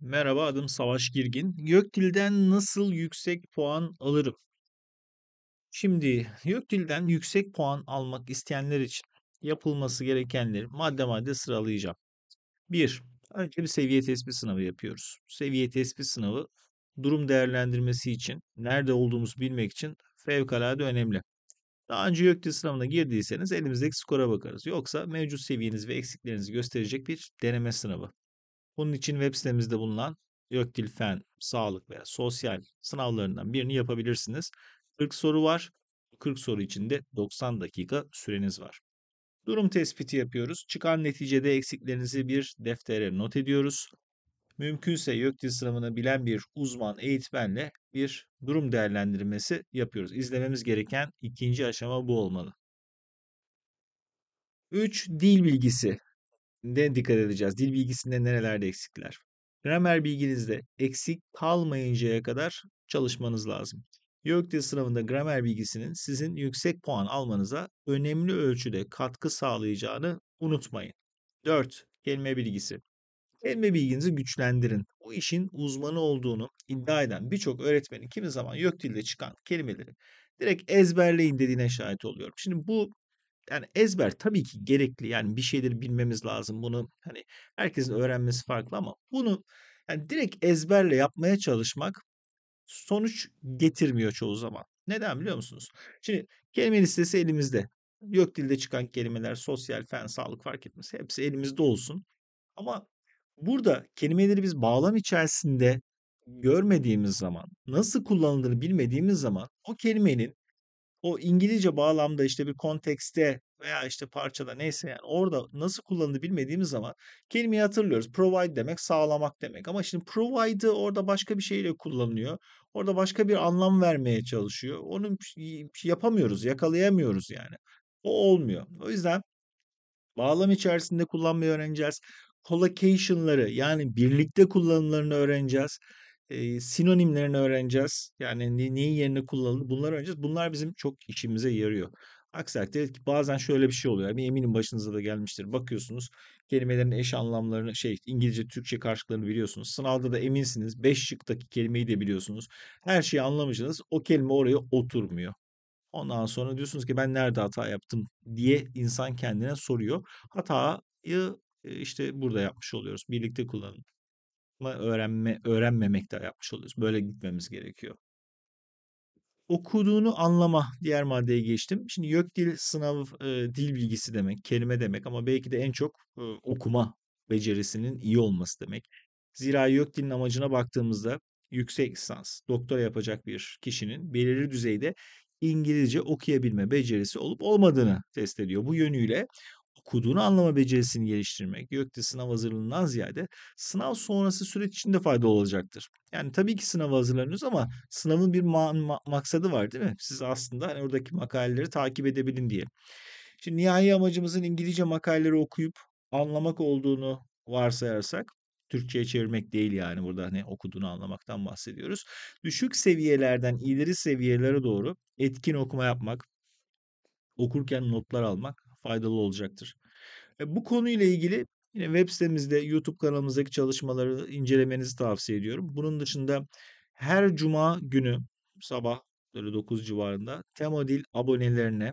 Merhaba, adım Savaş Girgin. YÖKDİL'den nasıl yüksek puan alırım? Şimdi YÖKDİL'den yüksek puan almak isteyenler için yapılması gerekenleri madde madde sıralayacağım. 1. Önce bir seviye tespit sınavı yapıyoruz. Seviye tespit sınavı durum değerlendirmesi için, nerede olduğumuzu bilmek için fevkalade önemli. Daha önce YÖKDİL sınavına girdiyseniz elimizdeki skora bakarız. Yoksa mevcut seviyeniz ve eksiklerinizi gösterecek bir deneme sınavı. Bunun için web sitemizde bulunan YÖKDİL Fen, Sağlık veya Sosyal sınavlarından birini yapabilirsiniz. 40 soru var. 40 soru içinde 90 dakika süreniz var. Durum tespiti yapıyoruz. Çıkan neticede eksiklerinizi bir deftere not ediyoruz. Mümkünse YÖKDİL sınavını bilen bir uzman eğitmenle bir durum değerlendirmesi yapıyoruz. İzlememiz gereken ikinci aşama bu olmalı. 3. Dil bilgisi de dikkat edeceğiz. Dil bilgisinde nerelerde eksikler? Gramer bilginizde eksik kalmayıncaya kadar çalışmanız lazım. YÖKDİL sınavında gramer bilgisinin sizin yüksek puan almanıza önemli ölçüde katkı sağlayacağını unutmayın. 4. Kelime bilgisi. Kelime bilginizi güçlendirin. Bu işin uzmanı olduğunu iddia eden birçok öğretmenin kimi zaman YÖKDİL'de çıkan kelimeleri direkt ezberleyin dediğine şahit oluyorum. Şimdi bu yani ezber tabii ki gerekli. Yani bir şeyleri bilmemiz lazım. Bunu hani herkesin öğrenmesi farklı ama bunu yani direkt ezberle yapmaya çalışmak sonuç getirmiyor çoğu zaman. Neden biliyor musunuz? Şimdi kelime listesi elimizde. Yok dilde çıkan kelimeler, sosyal, fen, sağlık fark etmez. Hepsi elimizde olsun. Ama burada kelimeleri biz bağlam içerisinde görmediğimiz zaman, nasıl kullanıldığını bilmediğimiz zaman o kelimenin o İngilizce bağlamda işte bir kontekste veya işte parçada neyse yani orada nasıl kullanıldığını bilmediğimiz zaman kelimeyi hatırlıyoruz. Provide demek sağlamak demek. Ama şimdi provide'ı orada başka bir şeyle kullanılıyor. Orada başka bir anlam vermeye çalışıyor. Onu yapamıyoruz, yakalayamıyoruz yani. O olmuyor. O yüzden bağlam içerisinde kullanmayı öğreneceğiz. Collocation'ları yani birlikte kullanımlarını öğreneceğiz e, sinonimlerini öğreneceğiz. Yani ne, neyin yerine kullanılır bunları öğreneceğiz. Bunlar bizim çok işimize yarıyor. Aksi takdirde bazen şöyle bir şey oluyor. Yani eminim başınıza da gelmiştir. Bakıyorsunuz kelimelerin eş anlamlarını şey İngilizce Türkçe karşılıklarını biliyorsunuz. Sınavda da eminsiniz 5 şıktaki kelimeyi de biliyorsunuz. Her şeyi anlamışsınız. O kelime oraya oturmuyor. Ondan sonra diyorsunuz ki ben nerede hata yaptım diye insan kendine soruyor. Hatayı işte burada yapmış oluyoruz. Birlikte kullanın öğrenme öğrenmemek de yapmış oluyoruz. Böyle gitmemiz gerekiyor. Okuduğunu anlama diğer maddeye geçtim. Şimdi YÖK dil sınavı e, dil bilgisi demek, kelime demek ama belki de en çok e, okuma becerisinin iyi olması demek. Zira YÖK dilin amacına baktığımızda yüksek lisans, doktora yapacak bir kişinin belirli düzeyde İngilizce okuyabilme becerisi olup olmadığını test ediyor. Bu yönüyle okuduğunu anlama becerisini geliştirmek, YÖK'te sınav hazırlığından ziyade sınav sonrası süreç içinde faydalı olacaktır. Yani tabii ki sınava hazırlanıyoruz ama sınavın bir ma- ma- maksadı var değil mi? Siz aslında hani oradaki makaleleri takip edebilin diye. Şimdi nihai amacımızın İngilizce makaleleri okuyup anlamak olduğunu varsayarsak Türkçe'ye çevirmek değil yani burada hani okuduğunu anlamaktan bahsediyoruz. Düşük seviyelerden ileri seviyelere doğru etkin okuma yapmak, okurken notlar almak faydalı olacaktır. E, bu konuyla ilgili yine web sitemizde YouTube kanalımızdaki çalışmaları incelemenizi tavsiye ediyorum. Bunun dışında her cuma günü sabah böyle 9 civarında Temodil abonelerine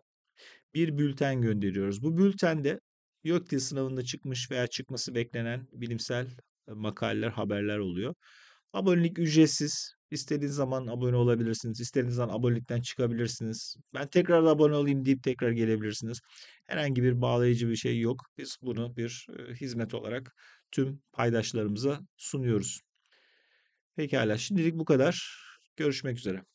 bir bülten gönderiyoruz. Bu bültende YÖKDİL sınavında çıkmış veya çıkması beklenen bilimsel e, makaleler, haberler oluyor. Abonelik ücretsiz. İstediğiniz zaman abone olabilirsiniz. İstediğiniz zaman abonelikten çıkabilirsiniz. Ben tekrar da abone olayım deyip tekrar gelebilirsiniz. Herhangi bir bağlayıcı bir şey yok. Biz bunu bir e, hizmet olarak tüm paydaşlarımıza sunuyoruz. Pekala şimdilik bu kadar. Görüşmek üzere.